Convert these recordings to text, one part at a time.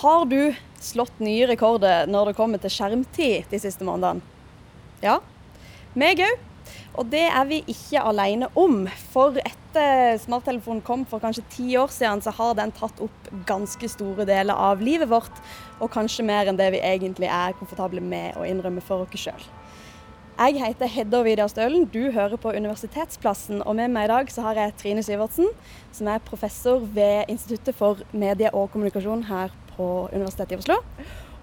Har du slått nye rekorder når det kommer til skjermtid de siste månedene? Ja, meg òg. Og det er vi ikke alene om. For etter smarttelefonen kom for kanskje ti år siden, så har den tatt opp ganske store deler av livet vårt. Og kanskje mer enn det vi egentlig er komfortable med å innrømme for oss sjøl. Jeg heter Hedda Vidar Stølen, du hører på Universitetsplassen. Og med meg i dag så har jeg Trine Syvertsen, som er professor ved Instituttet for medie og kommunikasjon her på Universitetet i Oslo.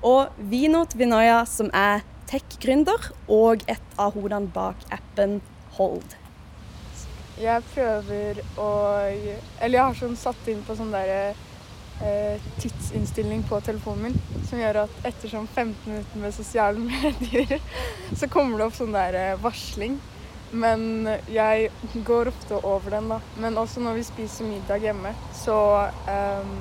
Og Vinot Vinoya, som er tech-gründer og et av hodene bak appen Hold. Jeg prøver å Eller jeg har sånn satt inn på sånn derre eh, tidsinnstilling på telefonen min som gjør at etter sånn 15 minutter med sosiale medier, så kommer det opp sånn der eh, varsling. Men jeg går ofte over den, da. Men også når vi spiser middag hjemme, så um,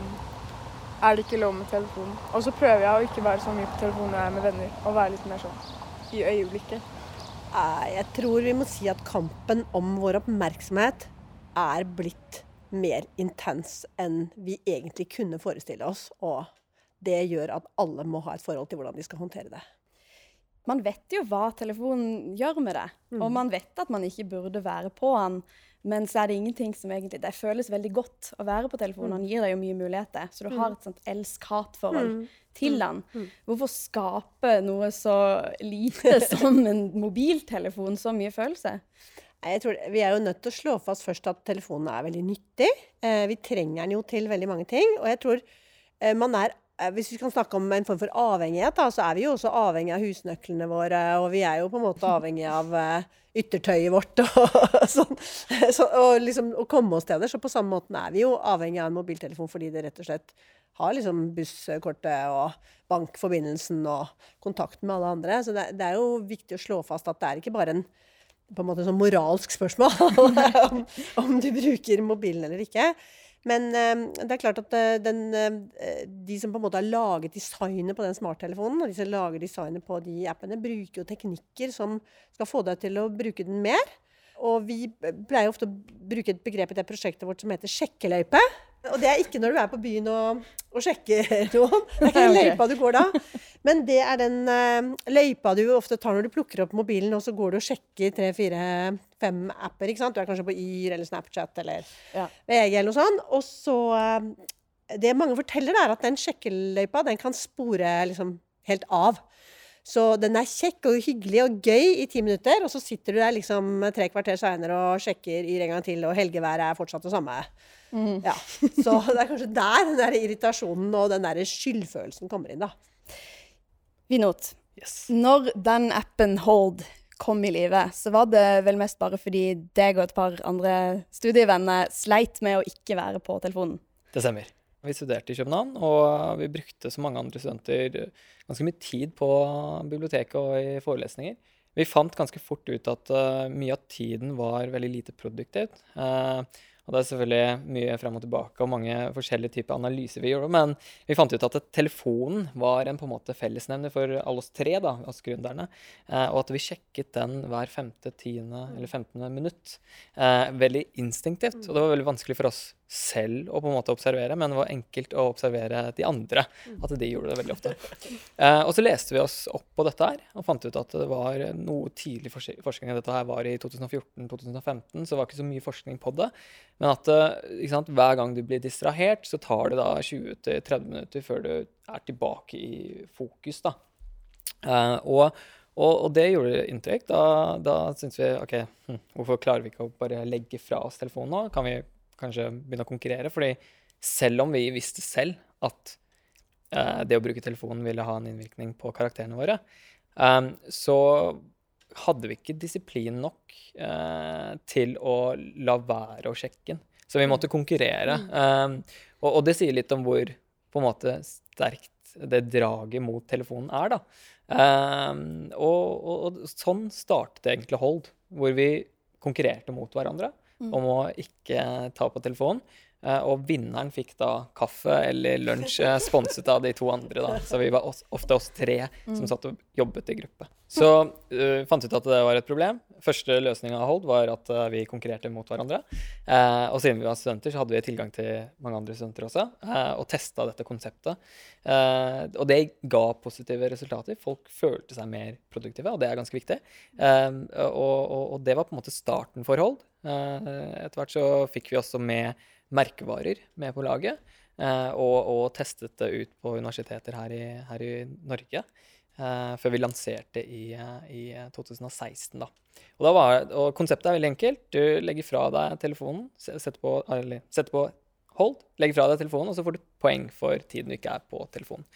er det ikke lov med telefonen. Og så prøver jeg å ikke være så mye på telefonen når jeg er med venner, og være litt mer sånn i øyeblikket. Jeg tror vi må si at kampen om vår oppmerksomhet er blitt mer intens enn vi egentlig kunne forestille oss. Og det gjør at alle må ha et forhold til hvordan de skal håndtere det. Man vet jo hva telefonen gjør med det, mm. og man vet at man ikke burde være på den. Men så er det ingenting som egentlig Det føles veldig godt å være på telefonen. Han mm. gir deg jo mye muligheter. Så du har mm. et sånt elsk-hat-forhold mm. til den. Hvorfor skape noe så lite som en mobiltelefon så mye følelse? Tror, vi er jo nødt til å slå fast først at telefonen er veldig nyttig. Eh, vi trenger den jo til veldig mange ting. Og jeg tror eh, man er Hvis vi kan snakke om en form for avhengighet, da, så er vi jo også avhengig av husnøklene våre. Og vi er jo på en måte avhengig av yttertøyet vårt og sånn. Så, og liksom å komme oss steder. Så på samme måte er vi jo avhengig av en mobiltelefon fordi det rett og slett har liksom busskortet og bankforbindelsen og kontakten med alle andre. Så det, det er jo viktig å slå fast at det er ikke bare en på en måte sånn moralsk spørsmål om, om, du bruker mobilen eller ikke. Men um, det er klart at uh, den, uh, de som på en måte har laget designet på den smarttelefonen, og de som lager designet på de appene, bruker jo teknikker som skal få deg til å bruke den mer. Og vi pleier ofte å bruke et begrep i det prosjektet vårt som heter sjekkeløype. Og det er ikke når du er på byen og, og sjekker noen. Det er ikke den løypa du går da. Men det er den uh, løypa du ofte tar når du plukker opp mobilen, og så går du og sjekker tre, fire, fem apper. ikke sant? Du er kanskje på Yr eller Snapchat eller ja. VG eller noe sånt. Og så uh, Det mange forteller, er at den sjekkeløypa den kan spore liksom helt av. Så den er kjekk og hyggelig og gøy i ti minutter, og så sitter du der liksom tre kvarter seinere og sjekker Yr en gang til, og helgeværet er fortsatt det samme. Mm. Ja. Så det er kanskje der den der irritasjonen og den der skyldfølelsen kommer inn, da. Vinot, yes. når den appen Hold kom i live, så var det vel mest bare fordi deg og et par andre studievenner sleit med å ikke være på telefonen? Det stemmer. Vi studerte i København, og vi brukte som mange andre studenter ganske mye tid på biblioteket og i forelesninger. Vi fant ganske fort ut at uh, mye av tiden var veldig lite produktivt. Uh, og det er selvfølgelig mye frem og tilbake og mange forskjellige typer analyser vi gjorde. Men vi fant ut at telefonen var en på en måte fellesnevner for alle oss tre, da, oss gründerne. uh, og at vi sjekket den hver femte, tiende eller femtende minutt. Veldig instinktivt. Og det var veldig vanskelig for oss selv å på en måte observere, men det var enkelt å observere de andre. At de gjorde det veldig ofte. Eh, og så leste vi oss opp på dette her og fant ut at det var noe tidlig forskning. Dette her var i 2014-2015, så det var ikke så mye forskning på det. Men at eh, sant, hver gang du blir distrahert, så tar det da 20-30 minutter før du er tilbake i fokus. da. Eh, og og, og, det gjorde inntrykk. Da, da syntes vi OK, hm, hvorfor klarer vi ikke å bare legge fra oss telefonen nå? Kan vi kanskje begynne å konkurrere. fordi selv om vi visste selv at uh, det å bruke telefonen ville ha en innvirkning på karakterene våre, um, så hadde vi ikke disiplin nok uh, til å la være å sjekke den. Så vi måtte konkurrere. Um, og, og, det sier litt om hvor på en måte sterkt det draget mot telefonen er, da. Um, og, og, og, sånn startet egentlig Hold, hvor vi konkurrerte mot hverandre. Om å ikke ta på telefonen. Eh, og vinneren fikk da kaffe eller lunsj eh, sponset av de to andre. da. Så vi var oss, ofte oss tre som satt og jobbet i gruppe. Så uh, fant ut at det var et problem. Første løsning av Hold var at uh, vi konkurrerte mot hverandre. Uh, og siden vi var studenter, så hadde vi tilgang til mange andre studenter også, og testa dette konseptet. og det ga positive resultater. Folk følte seg mer produktive, og det er ganske viktig. Og, og, og, det var på en måte starten for Hold. Etter hvert så fikk vi også med merkevarer med på laget. Eh, og, og, testet det ut på universiteter her i, her i Norge. Eh, før vi lanserte i, i 2016. da. Og, da var, og, konseptet er veldig enkelt. Du legger fra deg telefonen, setter på, eller, setter på hold, legger fra deg telefonen, og så får du poeng for tiden du ikke er på telefonen.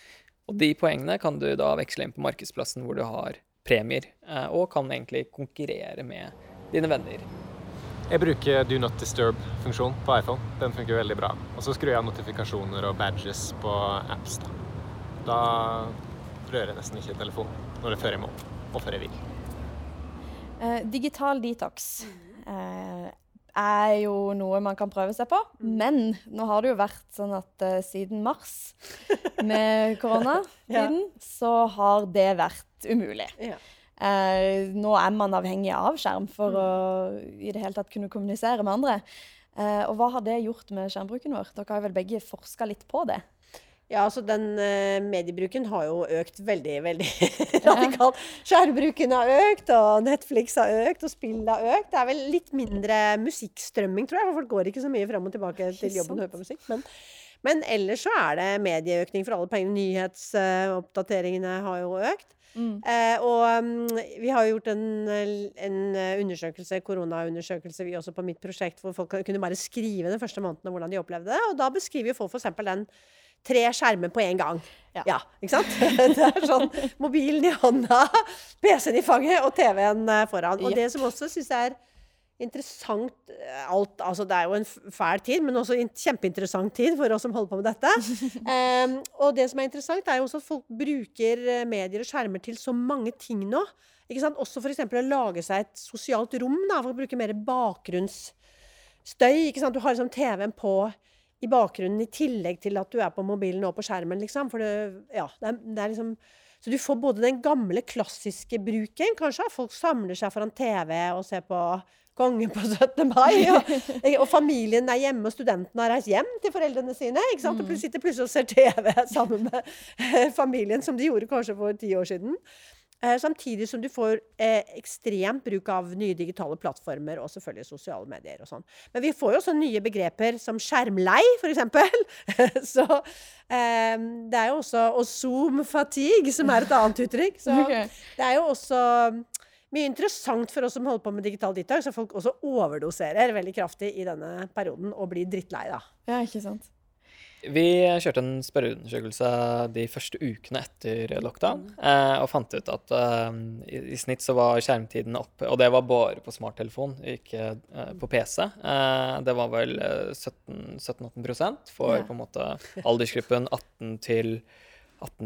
Og de poengene kan du da veksle inn på markedsplassen hvor du har premier, eh, og kan egentlig konkurrere med dine venner. Jeg bruker Do Not Disturb-funksjon på iPhone. Den funker veldig bra. Og så skrur jeg av notifikasjoner og badges på apps. Da, da rører jeg nesten ikke telefonen når det før jeg må, og før jeg vil. Uh, digital detox uh, er jo noe man kan prøve seg på. Mm. Men nå har det jo vært sånn at uh, siden mars med koronatiden, ja. så har det vært umulig. Ja. Eh, nå er man avhengig av skjerm for mm. å i det hele tatt kunne kommunisere med andre. Eh, og hva har det gjort med skjermbruken vår? Dere har vel begge forska litt på det? Ja, altså den eh, mediebruken har jo økt veldig, veldig radikalt. Skjermbruken har økt, og Netflix har økt, og spill har økt. Det er vel litt mindre musikkstrømming, tror jeg, for folk går ikke så mye fram og tilbake til jobben og hører på musikk. Men, men, ellers så er det medieøkning for alle pengene. Nyhetsoppdateringene uh, har jo økt. Mm. Eh, og um, vi har gjort en, en undersøkelse, koronaundersøkelse, vi også på mitt prosjekt, hvor folk kunne bare skrive den første måneden hvordan de opplevde det. Og da beskriver folk f.eks. den tre skjermer på én gang. Ja. ja. ikke sant? Det er sånn mobilen i hånda, PC-en i fanget og TV-en eh, foran. Og det som også syns jeg er interessant eh, alt, altså Det er jo en fæl tid, men også en kjempeinteressant tid for oss som holder på med dette. um, og det som er interessant, er jo også at folk bruker eh, medier og skjermer til så mange ting nå. Ikke sant? Også f.eks. å lage seg et sosialt rom, da, for å bruke mer bakgrunnsstøy. Ikke sant? Du har liksom TV-en på i bakgrunnen i tillegg til at du er på mobilen og på skjermen, liksom. For det, ja, det er, det er liksom så du får både den gamle, klassiske bruken, kanskje. Folk samler seg foran TV og ser på konge på 17. mai. Og, og, familien er hjemme, og studentene har reist hjem til foreldrene sine. ikke sant? Og sitter plutselig og ser TV sammen med eh, familien, som de gjorde kanskje for ti år siden. Eh, samtidig som du får eh, ekstremt bruk av nye digitale plattformer og selvfølgelig sosiale medier. og sånn. Men vi får jo også nye begreper som skjermlei, f.eks. så eh, det er jo også Og Zoom-fatigue, som er et annet uttrykk. Så okay. det er jo også mye interessant for oss som holder på med digital detox, så folk også overdoserer veldig kraftig i denne perioden og blir drittlei, da. Ja, ikke sant. Vi kjørte en spørreundersøkelse de første ukene etter lockdown, eh, og fant ut at eh, i, snitt så var skjermtiden oppe, og det var bare på smarttelefon, ikke eh, på PC. Eh, det var vel 17-18 for på en måte aldersgruppen 18 til 18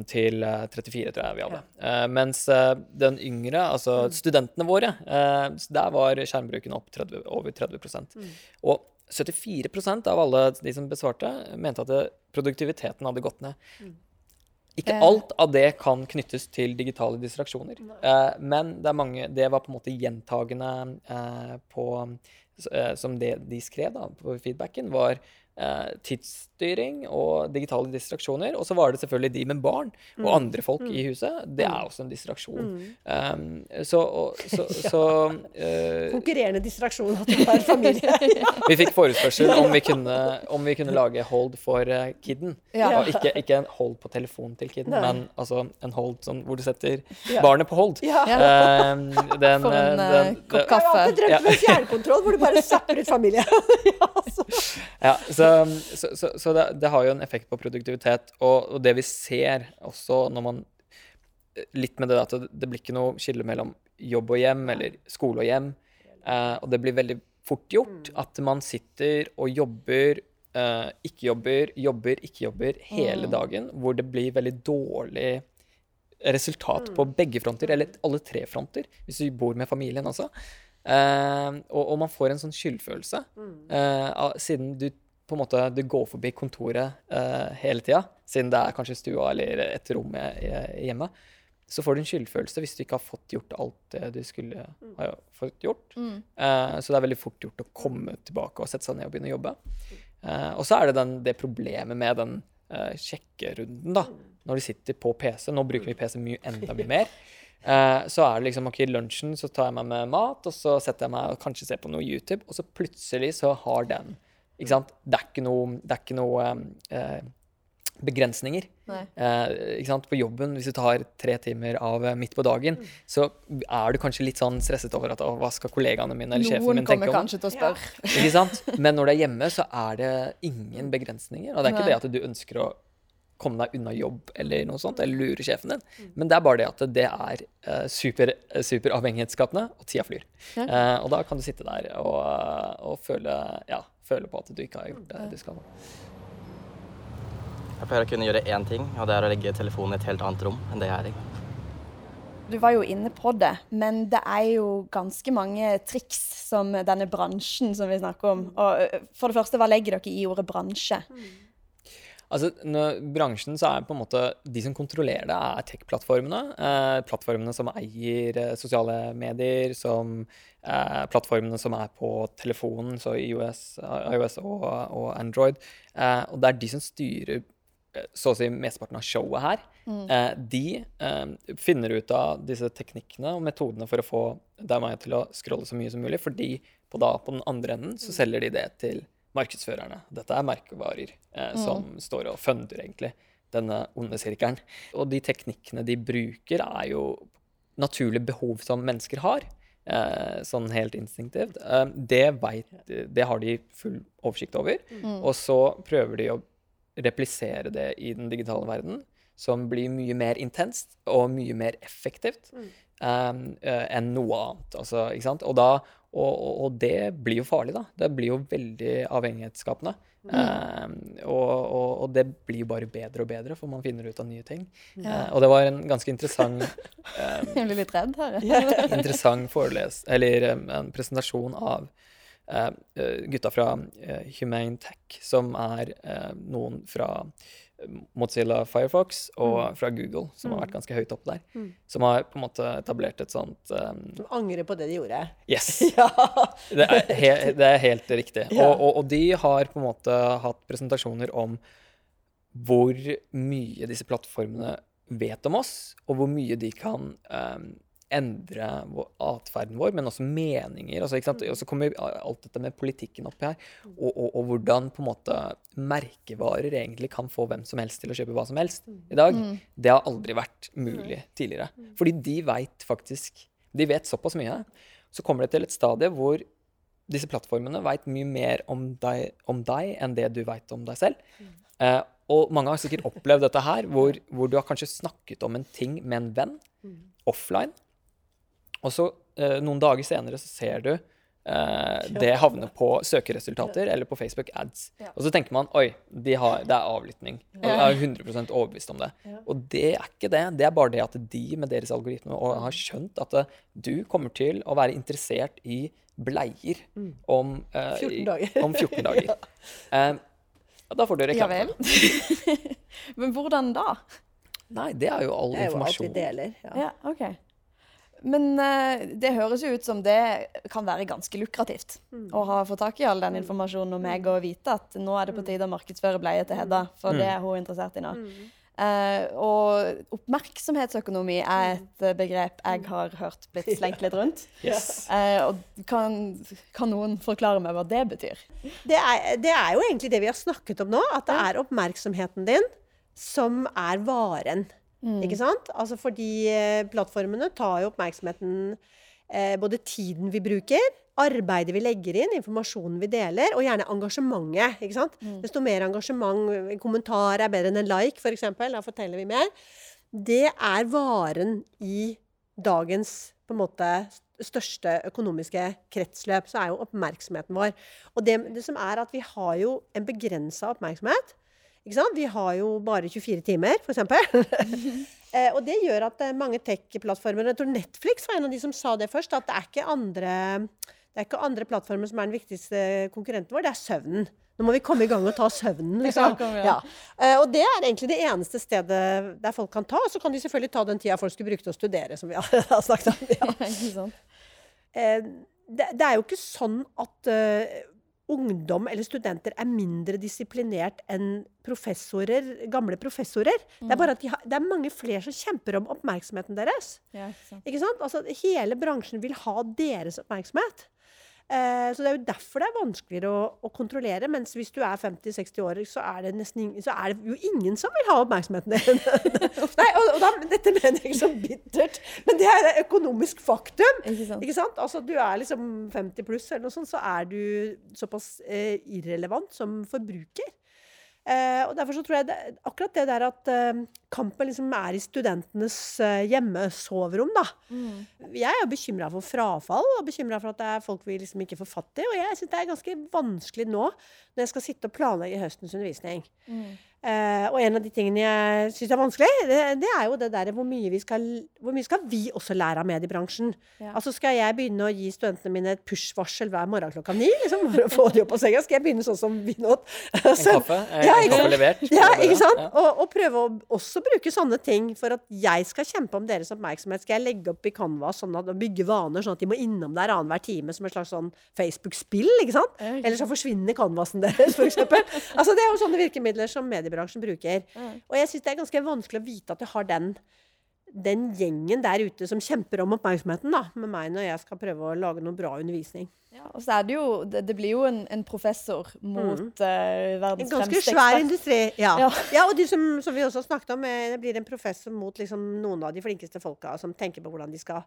til 34, tror jeg vi hadde. Ja. Uh, mens uh, den yngre, altså mm. studentene våre, uh, der var skjermbruken opp 30, over 30 mm. Og 74 av alle de som besvarte, mente at produktiviteten hadde gått ned. Mm. Ikke alt av det kan knyttes til digitale distraksjoner, men det, mange, det, var på en måte gjentagende på, som det de skrev da, på feedbacken, var eh, tidsstyring og digitale distraksjoner. Og så var det selvfølgelig de med barn og mm. andre folk mm. i huset. Det er mm. også en distraksjon. Um, så, og, så, så uh, Konkurrerende distraksjon at du har familie. vi fikk forespørsel om vi kunne, om vi kunne lage hold for uh, kiden. Ja. Og ikke, ikke, en hold på telefonen til kiden, Nei. men altså en hold som, hvor du setter ja. barnet på hold. Ja. Um, den, for en uh, kopp kaffe. Jeg har alltid drømt om fjernkontroll hvor du bare zapper ut familie. ja, så. Så så, så, så det, det, har jo en effekt på produktivitet. Og, og, det vi ser også når man Litt med det at det, blir ikke noe skille mellom jobb og hjem, eller skole og hjem. Eh, og det blir veldig fort gjort at man sitter og jobber, eh, ikke jobber, jobber, ikke jobber hele mm. dagen. Hvor det blir veldig dårlig resultat på mm. begge fronter, eller alle tre fronter, hvis du bor med familien også. Uh, og, og man får en sånn skyldfølelse, uh, siden du på en måte du går forbi kontoret eh, hele tida, siden det er kanskje stua eller et rom i så får du en skyldfølelse hvis du ikke har fått gjort alt det du skulle ha fått gjort. Eh, så det er veldig fort gjort å komme tilbake og sette seg ned og begynne å jobbe. Eh, og så er det den, det problemet med den sjekkerunden, da. Når du sitter på PC. Nå bruker vi PC mye, enda mye mer. Eh, så er det liksom OK, lunsjen så tar jeg meg med mat, og så setter jeg meg og kanskje ser på noe YouTube, og så plutselig så har den Ikke sant? Det er ikke noe, det er ikke noe eh, begrensninger. Eh? På jobben, hvis du tar tre timer av eh, midt på dagen, så er du kanskje litt sånn stresset over at hva skal kollegaene mine eller sjefen Noen min tenke om? om kommer kanskje til å spørre. Sant? Men når du er hjemme, så er det ingen begrensninger. Og det er ikke Nei. det at du ønsker å komme deg unna jobb eller noe sånt, eller lure sjefen din. Men det er bare det at det er eh, super, superavhengighetsskapende, og tida flyr. Ja. Eh, og da kan du sitte der og, og føle, ja, føle på at du ikke har gjort det du skal. Jeg pleier å kunne gjøre én ting, og det er å legge telefonen i et helt annet rom enn det jeg er i. Du var jo inne på det, men det er jo ganske mange triks som denne bransjen som vi snakker om. Og for det første, hva legger dere i ordet bransje? Altså, når bransjen så er på en måte De som kontrollerer det, er tech-plattformene. Eh, plattformene som eier eh, sosiale medier, som eh, plattformene som er på telefonen, så iOS, iOS og, og Android. Eh, og det er de som styrer eh, så å si mesteparten av showet her. Eh, de eh, finner ut av disse teknikkene og metodene for å få deg og meg til å scrolle så mye som mulig, fordi på, da, på den andre enden så selger de det til markedsførerne. Dette er merkevarer eh, som står og funder egentlig denne onde sirkelen. Og de teknikkene de bruker, er jo naturlige behov som mennesker har. Eh, sånn helt instinktivt. Eh, det, vet, det har de full oversikt over. Og så prøver de å replisere det i den digitale verden, som blir mye mer intenst og mye mer effektivt mm. um, enn noe annet. Altså? Og, da, og, og, det blir jo farlig, da. Det blir jo veldig avhengighetsskapende. Eh, og, og, og det blir bare bedre og bedre, for man finner ut av nye ting. Eh, og det var en ganske interessant um, Jeg blir litt redd her. interessant foreles, eller um, en presentasjon av eh, gutta fra uh, Humane Tech, som er noen fra Mozilla Firefox og fra Google, som har vært ganske høyt oppe der. Som har på en måte etablert et sånt um, Som angrer på det de gjorde. Yes! Ja. Det er, he det er helt riktig. Ja. Og, og, og de har på en måte hatt presentasjoner om hvor mye disse plattformene vet om oss, og hvor mye de kan um, endre atferden vår, men også meninger. Altså. Og så kommer alt dette med politikken opp her, og, og, og hvordan på en måte merkevarer egentlig kan få hvem som helst til å kjøpe hva som helst i dag. Det har aldri vært mulig tidligere. Fordi de veit faktisk De vet såpass mye. Så kommer det til et stadie hvor disse plattformene veit mye mer om deg, om deg enn det du veit om deg selv. Eh, og mange har sikkert opplevd dette her, hvor, hvor du har kanskje snakket om en ting med en venn offline, og så eh, noen dager senere så ser du eh, det havne på søkeresultater eller på Facebook ads. Og så tenker man oi, de har, det er avlytting. Og jeg er 100% overbevist om det. Og det er ikke det. Det er bare det at de med deres algoritme og har skjønt at det, du kommer til å være interessert i bleier om, eh, 14 dager. om 14 dager. Eh, da får du Ja vel. Men hvordan da? Nei, det er jo all Det er jo alt vi informasjon. deler. Ja. Ja, OK. Men eh, det høres jo ut som det kan være ganske lukrativt å ha fått tak i all den informasjonen om meg og vite at nå er det på tide å markedsføre bleie til Hedda, for det er hun interessert i nå. Eh, og oppmerksomhetsøkonomi er et eh, begrep jeg har hørt blitt slengt litt rundt. Yes. Uh, og kan, kan noen forklare meg hva det betyr? Det, er, det er jo egentlig det vi har snakket om nå, at det er oppmerksomheten din som er varen. Ikke sant? Altså fordi eh, plattformene tar jo oppmerksomheten eh, Både tiden vi bruker, arbeidet vi legger inn, informasjonen vi deler, og gjerne engasjementet. ikke sant? Desto mer engasjement, en kommentar er bedre enn en like, f.eks. Da forteller vi mer. Det er varen i dagens på en måte største økonomiske kretsløp, så er jo oppmerksomheten vår. Og det, det som er at vi har jo en begrensa oppmerksomhet. Vi har jo bare 24 timer, f.eks. Eh, og det gjør at eh, mange tech-plattformer Jeg tror Netflix var en av de som sa det først, at det er ikke andre, det er ikke andre plattformer som er den viktigste konkurrenten vår, det er søvnen. Nå må vi komme i gang og ta søvnen, liksom. Ja. Eh, og det er egentlig det eneste stedet der folk kan ta. Og så kan de selvfølgelig ta den tida folk skulle bruke til å studere, som vi har snakket om. Ja. Eh, det, er jo ikke sånn at ungdom eller studenter er mindre disiplinert enn professorer, gamle professorer. Det er bare at de har, det er mange flere som kjemper om oppmerksomheten deres. Ja, ikke sant? Ikke sant? Altså, hele bransjen vil ha deres oppmerksomhet. Eh, så det er jo derfor det er vanskeligere å, å kontrollere. Mens hvis du er 50-60 år, så er, det nesten så er det jo ingen som vil ha oppmerksomheten din. Nei, og, og da, dette mener jeg ikke så bittert, men det er et økonomisk faktum. Ikke sant? Ikke sant? Altså, du er liksom 50 pluss, eller noe sånt, så er du såpass eh, irrelevant som forbruker. Eh, og derfor så tror jeg det, akkurat det der at eh, kampen liksom er i studentenes eh, hjemmesoverom, da. Jeg er jo bekymra for frafall og bekymra for at det er folk vi liksom ikke får fatt i. Og jeg syns det er ganske vanskelig nå, når jeg skal sitte og planlegge høstens undervisning. Eh, og en av de tingene jeg syns er vanskelig, det, det er jo det der hvor mye, vi skal, hvor mye skal vi også lære av mediebransjen. Ja. Altså Skal jeg begynne å gi studentene mine et push-varsel hver morgen klokka ni liksom, for å få de opp av senga? Skal jeg begynne sånn som vi nå? En kaffe, eh, Ja, en kaffe levert. Ja, ikke sant? Ja. Og, og prøve å også bruke sånne ting for at jeg skal kjempe om deres oppmerksomhet. Skal jeg legge opp i Canva sånn at, og bygge vaner sånn at de må innom der annenhver time som et slags sånn Facebook-spill? ikke sant? Eller så forsvinner canvasen deres, f.eks. altså, det er jo sånne virkemidler som mediebransjen bruker. Og jeg syns det er ganske vanskelig å vite at jeg har den den gjengen der ute som kjemper om oppmerksomheten da, med meg når jeg skal prøve å lage noe bra undervisning. Ja, og så er det jo Det, det blir jo en, en professor mot mm. En verdens ganske fremste svær industri. Ja. Ja. ja. og de som, som vi også snakket om, eh, det blir en professor mot liksom noen av de flinkeste folka som tenker på hvordan de skal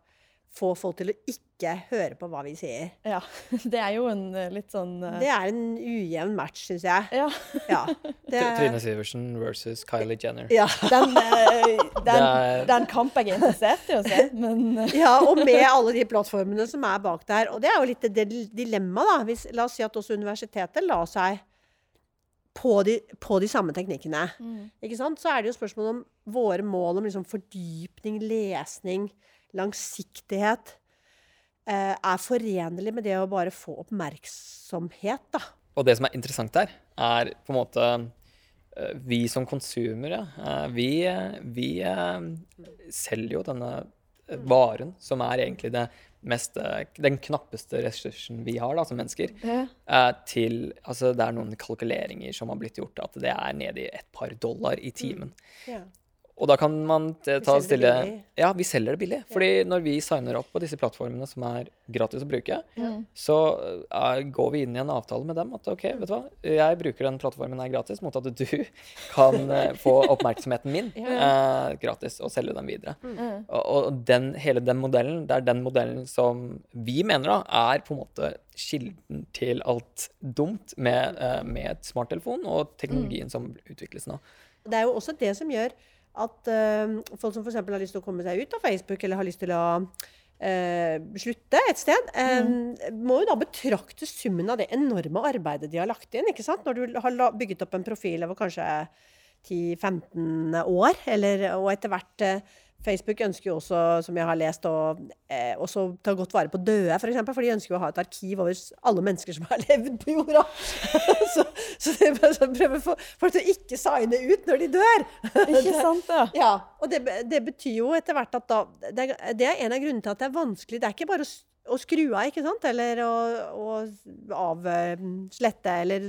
få folk til å ikke høre på hva vi sier. Ja, det er jo en eh, litt sånn uh... Det er en ujevn match, syns jeg. Ja. Ja. Det, Trine Sivertsen versus Kylie Jenner. ja. Den, uh, den, er- den kamp jeg er interessert i å se, men ja, og med alle de plattformene som er bak der. Og det er jo litt det dilemmaet, da. Hvis, la oss si at også universitetet la seg på de, på de samme teknikkene. Ikke sant? Så er det jo spørsmål om våre mål om liksom fordypning, lesning, langsiktighet eh, er forenlig med det å bare få oppmerksomhet, da. Og det som er interessant her, er på en måte eh, vi som konsumere, eh, vi, vi eh, selger jo denne varen, som er egentlig det mest, den knappeste ressursen vi har da, som mennesker, Ja. eh, til Altså, det er noen kalkuleringer som har blitt gjort, at det er nede i et par dollar i timen. Ja. Og da kan man ta selger det stille. Ja, vi selger det billig. Fordi når vi signer opp på disse plattformene som er gratis å bruke, Mm. så eh, går vi inn i en avtale med dem at OK, vet du hva, jeg bruker den plattformen her gratis mot at du kan eh, få oppmerksomheten min eh, gratis og selge den videre. Mm. Og, og den, hele den modellen, det er den modellen som vi mener da er på en måte kilden til alt dumt med, eh, med smarttelefon og teknologien som utvikles nå. Det er jo også det som gjør at uh, folk som f.eks. har lyst til å komme seg ut av Facebook, eller har lyst til å uh, slutte et sted, mm. må jo da betrakte summen av det enorme arbeidet de har lagt inn. ikke sant? Når du har bygget opp en profil over kanskje 10-15 år, eller, og etter hvert eh, Facebook ønsker jo også, som jeg har lest, å eh, også ta godt vare på døde, f.eks. For, eksempel, for de ønsker jo å ha et arkiv over alle mennesker som har levd på jorda. så, så de prøver for folk til å ikke signe ut når de dør. Ikke sant, da? Ja, og det, det betyr jo etter hvert at da det, det er en av grunnene til at det er vanskelig. Det er ikke bare å, å skru av, ikke sant? Eller å, å avslette, eller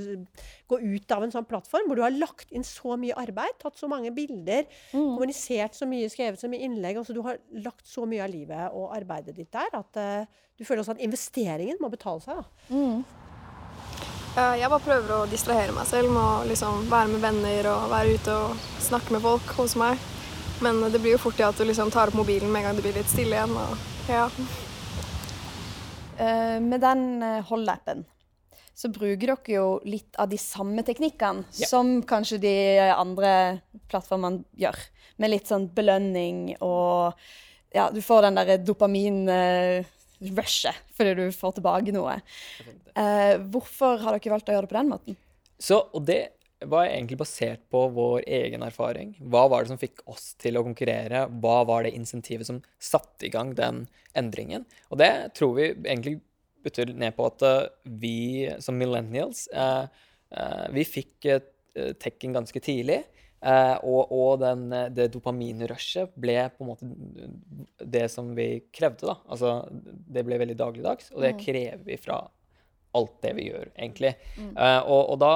gå ut av en sånn plattform hvor du har lagt inn så mye arbeid, tatt så mange bilder, kommunisert så mye, skrevet så mye innlegg. Altså du har lagt så mye av livet og arbeidet ditt der at uh, du føler også at investeringen må betale seg. da. Mm. Jeg bare prøver å distrahere meg selv med å liksom være med venner og være ute og snakke med folk, hos meg. Men det blir jo fort til at du liksom tar opp mobilen med en gang det blir litt stille igjen. Og, ja. Eh, med den uh, hold-appen så bruker dere jo litt av de samme teknikkene Ja. som kanskje de andre plattformene gjør. Med litt sånn belønning og Ja, du får den derre dopamin-rushet fordi du får tilbake noe. Eh, hvorfor har dere valgt å gjøre det på den måten? Så, og det var egentlig basert på vår egen erfaring. Hva var det som fikk oss til å konkurrere? Hva var det insentivet som satte i gang den endringen? Og det tror vi egentlig betyr ned på at uh, vi som millennials uh, uh, Vi fikk tekken ganske tidlig. og, og den, det dopaminrushet ble på en måte det som vi krevde. da. Altså, det ble veldig dagligdags, og det mm. krever vi fra alt det vi gjør, egentlig. Mm. og, og da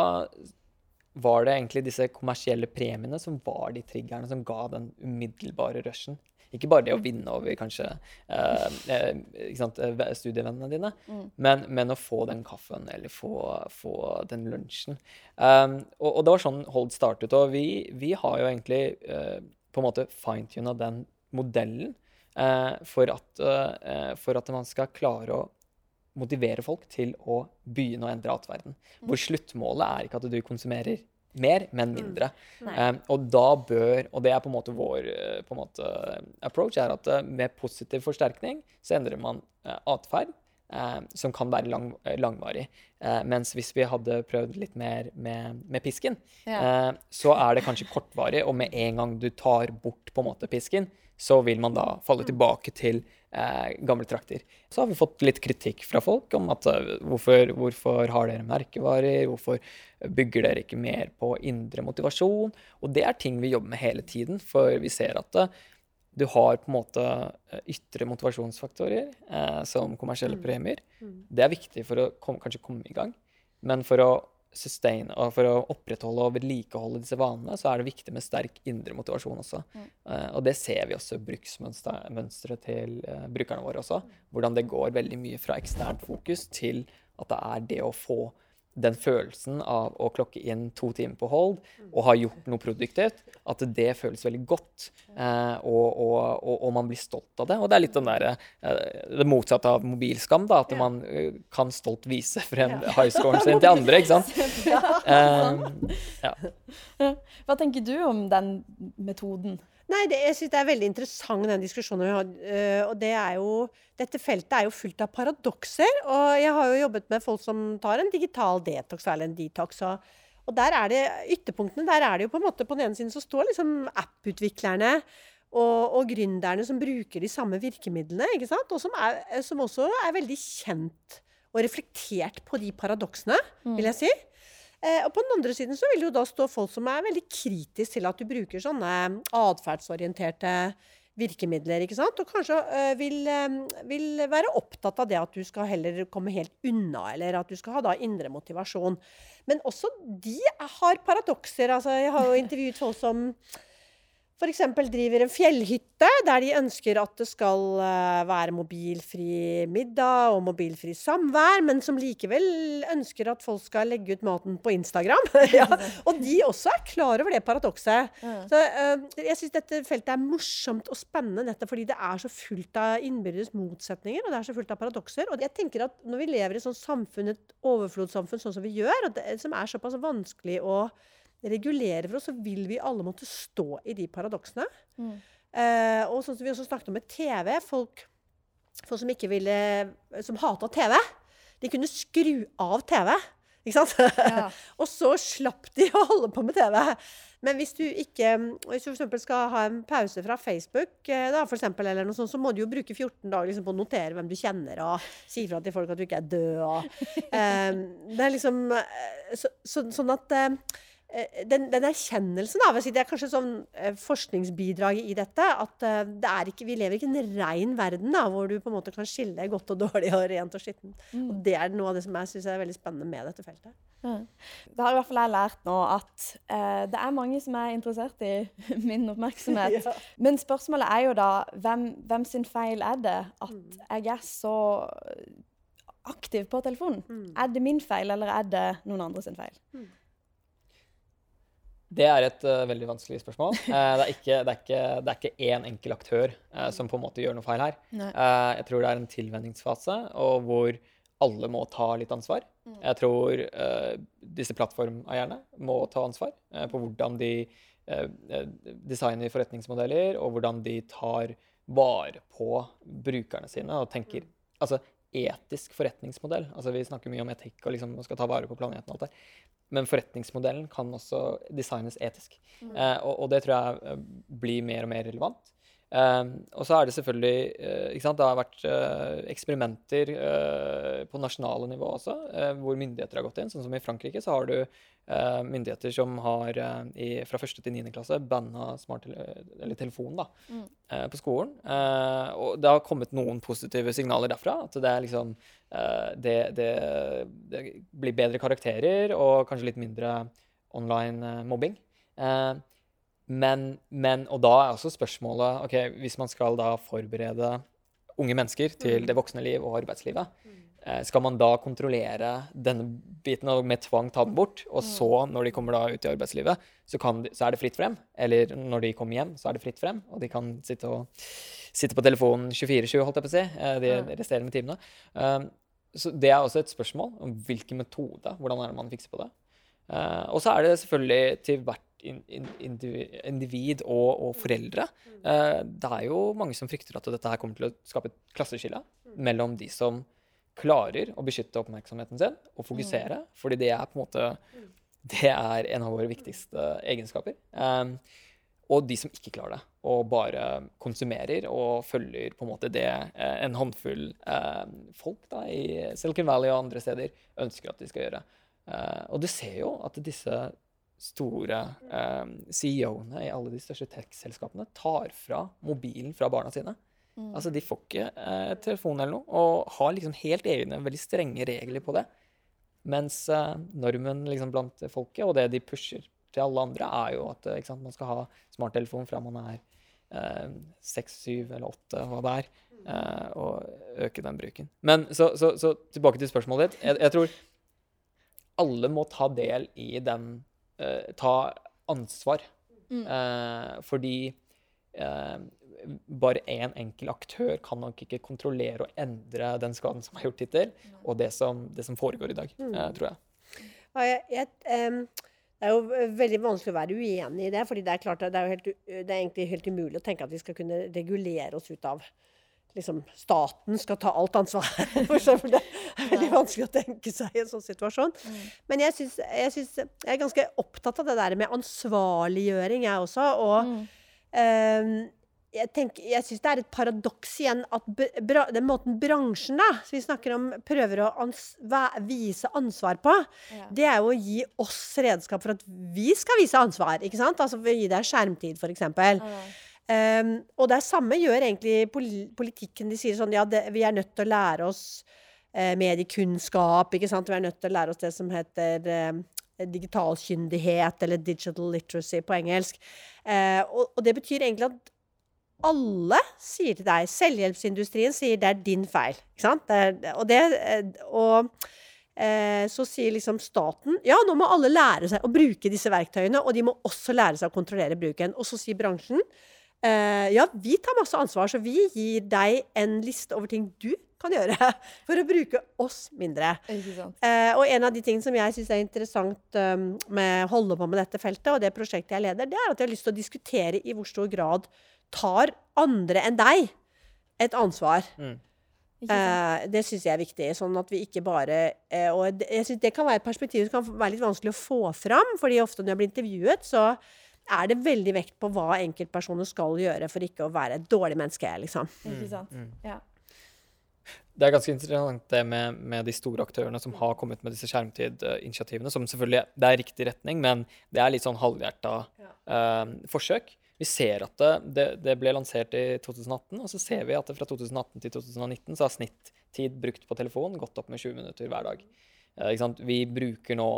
var det egentlig disse kommersielle premiene som var de triggerne som ga den umiddelbare rushen. Ikke bare det å vinne over kanskje eh, eh sant, eh, studievennene dine, mm. men, men, å få den kaffen eller få, få den lunsjen. Um, og, og, det var sånn Hold startet. Og vi, vi har jo egentlig eh, på en måte fintuna den modellen eh, for, at, uh, for at man skal klare å motivere folk til å begynne å endre atferden. Mm. Hvor sluttmålet er ikke at du konsumerer mer, men mm. mindre. Mm. Um, og da bør Og det er på en måte vår eh, på en måte, approach, er at uh, med positiv forsterkning så endrer man uh, atferd. Uh, som kan være lang, langvarig. mens hvis vi hadde prøvd litt mer med, med pisken, ja. så er det kanskje kortvarig, og med en gang du tar bort på en måte pisken, så vil man da falle tilbake til eh, gamle trakter. Så har vi fått litt kritikk fra folk om at uh, hvorfor, hvorfor, har dere merkevarer, hvorfor bygger dere ikke mer på indre motivasjon? Og det er ting vi jobber med hele tiden, for vi ser at uh, du har på en måte ytre motivasjonsfaktorer, eh, som kommersielle mm. premier. Mm. Det er viktig for å kom, kanskje komme i gang. Men for å sustain, og for å opprettholde og vedlikeholde disse vanene, så er det viktig med sterk indre motivasjon også. Mm. Uh, og det ser vi også i bruksmønsteret til uh, brukerne våre også. Hvordan det går veldig mye fra eksternt fokus til at det er det å få den følelsen av å klokke inn to timer på hold og ha gjort noe produktivt, at det føles veldig godt. Eh, og, og, og, og, man blir stolt av det. Og det er litt den der, eh, det motsatte av mobilskam. da, At man uh, kan stolt vise frem ja. highscoren sin til andre. ikke sant? Eh, ja. Hva tenker du om den metoden? Nei, det, jeg synes det er veldig interessant, den diskusjonen vi har. Uh, og det er jo, dette feltet er jo fullt av paradokser. Og jeg har jo jobbet med folk som tar en digital detox eller en detox. Og, og der er det ytterpunktene. Der er det jo på en måte På den ene siden så står liksom app-utviklerne og, og gründerne som bruker de samme virkemidlene, ikke sant? og som, er, som også er veldig kjent og reflektert på de paradoksene, vil jeg si. Eh, og på den andre siden så vil det jo da stå folk som er veldig kritiske til at du bruker sånne atferdsorienterte virkemidler, ikke sant? Og kanskje øh, vil, øh, vil, være opptatt av det at du skal heller komme helt unna, eller at du skal ha da indre motivasjon. Men også de har paradokser. Altså, jeg har jo intervjuet folk som f.eks. driver en fjellhytte der de ønsker at det skal uh, være mobilfri middag og mobilfri samvær, men som likevel ønsker at folk skal legge ut maten på Instagram. ja. Og de også er klar over det paradokset. Mm. Så uh, jeg syns dette feltet er morsomt og spennende nettopp fordi det er så fullt av innbyrdes motsetninger, og det er så fullt av paradokser. Og jeg tenker at når vi lever i et sånt samfunn, et overflodssamfunn sånn som vi gjør, det, som er såpass vanskelig å regulere for oss, så vil vi alle måtte stå i de paradoksene. Mm. Eh, og sånn som vi også snakket om med TV. Folk, folk som ikke ville Som hata TV. De kunne skru av TV. Ikke sant? Ja. og så slapp de å holde på med TV. Men hvis du ikke Hvis du for skal ha en pause fra Facebook, eh, da, for eksempel, eller noe sånt, så må du jo bruke 14 dager liksom, på å notere hvem du kjenner, og si fra til folk at du ikke er død. Og, um, det er liksom eh, så, så, Sånn at Eh, den, den, erkjennelsen av Det er kanskje sånn forskningsbidrag forskningsbidraget i dette. At eh, det er ikke, vi lever ikke i en ren verden da, hvor du på en måte kan skille godt og dårlig og rent og skittent. Mm. Og det er noe av det som jeg syns er veldig spennende med dette feltet. Mm. Det har i hvert fall jeg lært nå at eh, det er mange som er interessert i min oppmerksomhet. ja. Men spørsmålet er jo da hvem, hvem, sin feil er det at mm. jeg er så aktiv på telefonen? Mm. Er det min feil, eller er det noen andre sin feil? Det er et uh, veldig vanskelig spørsmål. Uh, det, er ikke, det, er ikke, det, er ikke, én enkel aktør uh, som på en måte gjør noe feil her. jeg tror det er en tilvenningsfase og hvor alle må ta litt ansvar. Mm. Jeg tror disse plattformeierne må ta ansvar på hvordan de designer forretningsmodeller, og hvordan de tar vare på brukerne sine og tenker mm. Altså etisk forretningsmodell. Altså Vi snakker mye om etikk og liksom skal ta vare på planeten og alt det. men forretningsmodellen kan også designes etisk. Eh, og, og det tror jeg eh, blir mer og mer relevant. Um, og så er det selvfølgelig uh, ikke sant? Det har vært uh, eksperimenter uh, på nasjonale nivå også, hvor myndigheter har gått inn. Sånn som i Frankrike så har du myndigheter som har i, fra første til niende klasse banna eller telefon da, mm. på skolen. og det har kommet noen positive signaler derfra. At det er liksom det, det, det, blir bedre karakterer og kanskje litt mindre online mobbing. Uh, men, men, Og da er også spørsmålet ok, Hvis man skal da forberede unge mennesker til mm. det voksne liv og arbeidslivet, mm. eh, skal man da kontrollere denne biten og med tvang ta den bort? Og så, mm. når de kommer da ut i arbeidslivet, så, de, så er det fritt frem? Eller når de kommer hjem, så er det fritt frem? Og de kan sitte, og, sitte på telefonen 24-7, holdt jeg på å si, eh, de resterende timene. Um, så det er også et spørsmål om hvilken metode. Hvordan er det man fikser på det? Og så er det selvfølgelig til hvert individ og, og foreldre. Eh, det er jo mange som frykter at dette her kommer til å skape et klasseskille mellom de som klarer å beskytte oppmerksomheten sin og fokusere, fordi det er på en måte det er en av våre viktigste egenskaper. Um, og de som ikke klarer det, og bare konsumerer og følger på en måte det eh, en håndfull eh, folk da, i Silicon Valley og andre steder ønsker at de skal gjøre. Eh, og du ser jo at disse store eh, CEO-ene i alle de største tech-selskapene tar fra mobilen fra barna sine. Mm. Altså, De får ikke eh, telefon eller noe, og har liksom helt egne, veldig strenge regler på det. Mens eh, normen liksom blant folket, og det de pusher til alle andre, er jo at eh, sant, man skal ha smarttelefon fra man er eh, seks, syv eller åtte, hva det er, eh, og øke den bruken. Men så, så, så tilbake til spørsmålet ditt. Jeg, jeg tror alle må ta del i den ta ansvar. Mm. Uh, fordi uh, bare én en enkel aktør kan nok ikke kontrollere og endre den skaden som er gjort hittil, og det som, det som foregår i dag, mm. tror jeg. Ja, jeg, jeg um det er jo veldig vanskelig å være uenig i det. fordi det er klart det er, helt, det er egentlig helt umulig å tenke at vi skal kunne regulere oss ut av liksom, staten skal ta alt ansvar. For. Det er veldig vanskelig å tenke seg i en sånn situasjon. Mm. Men jeg, synes, jeg, synes, jeg, er ganske opptatt av det der med ansvarliggjøring, jeg også. Og mm. um, jeg, tenker, jeg syns det er et paradoks igjen at bra, den måten bransjen da, vi snakker om, prøver å ans vise ansvar på, ja. det er jo å gi oss redskap for at vi skal vise ansvar. ikke sant? Altså gi deg skjermtid, f.eks. Ja. Um, og det samme gjør egentlig politikken. De sier sånn ja, det, vi er nødt til å lære oss uh, mediekunnskap. ikke sant? Vi er nødt til å lære oss det som heter uh, digitalkyndighet, eller digital literacy på engelsk. Uh, og, og, det betyr egentlig at alle sier til deg Selvhjelpsindustrien sier det er din feil. ikke sant? Det er, og det, og Eh, så sier liksom staten ja, nå må alle lære seg å bruke disse verktøyene, og de må også lære seg å kontrollere bruken. Og så sier bransjen Uh, ja, vi tar masse ansvar, så vi gir deg en liste over ting du kan gjøre for å bruke oss mindre. Uh, og en av de tingene som jeg syns er interessant um, med å holde på med dette feltet, og det prosjektet jeg leder, det er at jeg har lyst til å diskutere i hvor stor grad tar andre enn deg et ansvar. Mm. Uh, det syns jeg er viktig. Sånn at vi ikke bare uh, Og jeg synes det kan være et perspektiv som kan være litt vanskelig å få fram. fordi ofte når jeg blir intervjuet, så er det veldig vekt på hva enkeltpersoner skal gjøre for ikke å være et dårlig menneske. liksom. Mm, ikke sant? Mm. Ja. Det er ganske interessant det med, med, de store aktørene som har kommet med disse skjermtidinitiativene, som selvfølgelig det er riktig retning, men det er litt sånn halvhjerta ja. eh, forsøk. Vi ser at det, det, det, ble lansert i 2018, og så ser vi at fra 2018 til 2019 så har snittid brukt på telefon gått opp med 20 minutter hver dag. Eh, vi bruker nå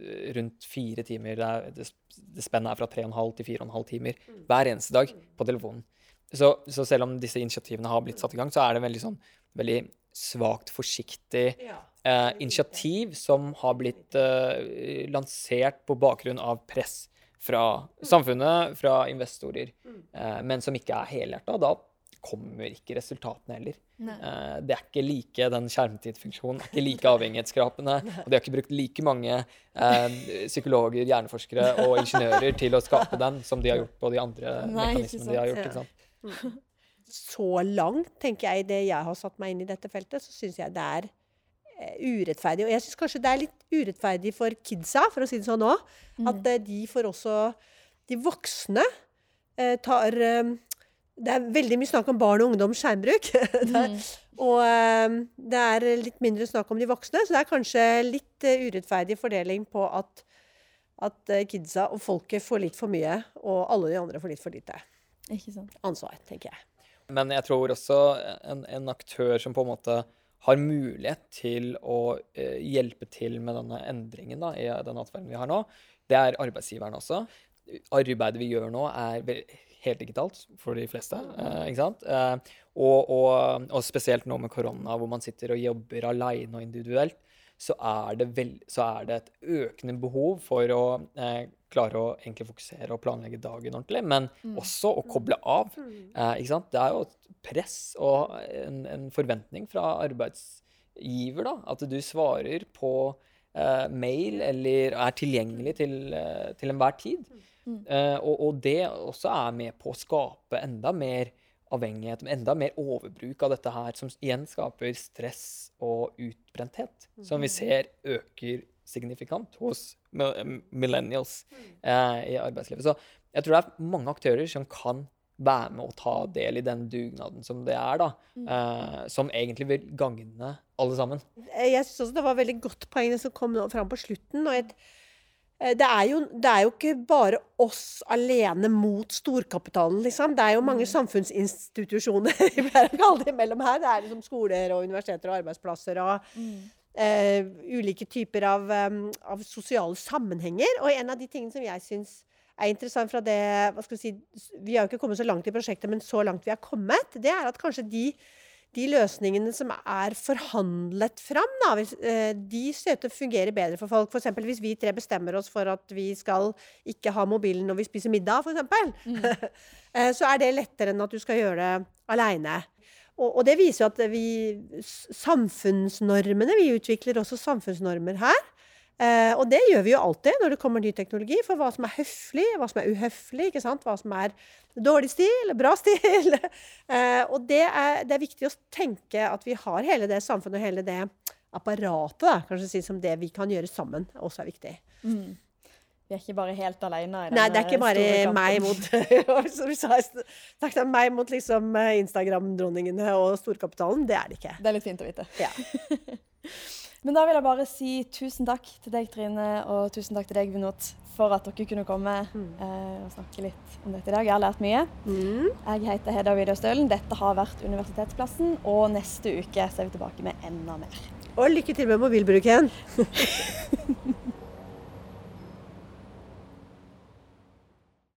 eh, rundt fire timer, det, det spennet er fra tre og en halv til fire og en halv timer mm. hver eneste dag på telefonen. Så, så, selv om disse initiativene har blitt satt i gang, så er det veldig sånn veldig svakt, forsiktig eh, initiativ som har blitt eh, lansert på bakgrunn av press fra mm. samfunnet, fra investorer, mm. eh, men som ikke er helhjerta. Da kommer ikke resultatene heller. Uh, det er ikke like den skjermtidfunksjonen, er ikke like avhengighetsskrapene, Og de har ikke brukt like mange uh, psykologer, hjerneforskere og ingeniører til å skape den som de har gjort på de andre Nei, mekanismene de har gjort. ikke sant? Så langt, tenker jeg, i det jeg har satt meg inn i dette feltet, så syns jeg det er eh, urettferdig. Og jeg syns kanskje det er litt urettferdig for kidsa, for å si det sånn òg. At eh, de får også De voksne eh, tar Det er veldig mye snakk om barn og ungdoms skjermbruk. det er, og eh, det er litt mindre snakk om de voksne, så det er kanskje litt eh, urettferdig fordeling på at, at eh, kidsa og folket får litt for mye, og alle de andre får litt for lite Ikke sant. ansvar, tenker jeg. Men jeg tror også en, en aktør som på en måte har mulighet til å eh, hjelpe til med denne endringen da, i den atferden vi har nå, det er arbeidsgiveren også. Arbeidet vi gjør nå, er helt digitalt for de fleste. Eh, ikke sant? Eh, og, og, og spesielt nå med korona, hvor man sitter og jobber aleine og individuelt, så er, det vel, så er det et økende behov for å eh, klare å egentlig fokusere og planlegge dagen ordentlig, men også å koble av. Eh, ikke sant? Det er jo et press og en, en forventning fra arbeidsgiver, da, at du svarer på mail eller er tilgjengelig til, eh, til enhver tid. Eh, og, og det også er med på å skape enda mer avhengighet, enda mer overbruk av dette her, som igjen skaper stress og utbrenthet, som vi ser øker signifikant hos millennials eh, i arbeidslivet. Så jeg tror det er mange aktører som kan være med og ta del i den dugnaden som det er, da. Eh, som egentlig vil gagne alle sammen. Eh, Jeg syns også det var veldig godt poeng som kom fram på slutten. Og et, eh, det, er jo, det er jo ikke bare oss alene mot storkapitalen, liksom. Det er jo mange samfunnsinstitusjoner vi pleier å kalle det imellom her. Det er liksom skoler og universiteter og arbeidsplasser og eh, ulike typer av, um, av sosiale sammenhenger. Og en av de tingene som jeg syns er interessant fra det hva skal Vi si, vi har jo ikke kommet så langt i prosjektet, men så langt vi har kommet, det er at kanskje de de løsningene som er forhandlet fram, da, hvis, eh, de ser ut til å fungere bedre for folk. F.eks. hvis vi tre bestemmer oss for at vi skal ikke ha mobilen når vi spiser middag, f.eks. mm. så er det lettere enn at du skal gjøre det aleine. Og, og det viser jo at vi Samfunnsnormene Vi utvikler også samfunnsnormer her. Eh, og det gjør vi jo alltid når det kommer ny teknologi, for hva som er høflig, hva som er uhøflig, hva som er dårlig stil, bra stil. eh, og det er, det er viktig å tenke at vi har hele det samfunnet og hele det apparatet, da, kanskje si som det vi kan gjøre sammen, også er viktig. Vi er ikke bare helt alene i Nei, det er ikke bare meg mot som du sa, takk, det er meg mot liksom eh, Instagram-dronningene og storkapitalen. Det er det ikke. Det er litt fint å vite. Ja. Men da vil jeg bare si tusen takk til deg, Trine, og tusen takk til deg, Vinot, for at dere kunne komme eh, og snakke litt om dette i dag. Jeg har lært mye. Mm. Jeg heter Hedda Widerstølen. Dette har vært Universitetsplassen, og neste uke så er vi tilbake med enda mer. Og lykke til med mobilbruken.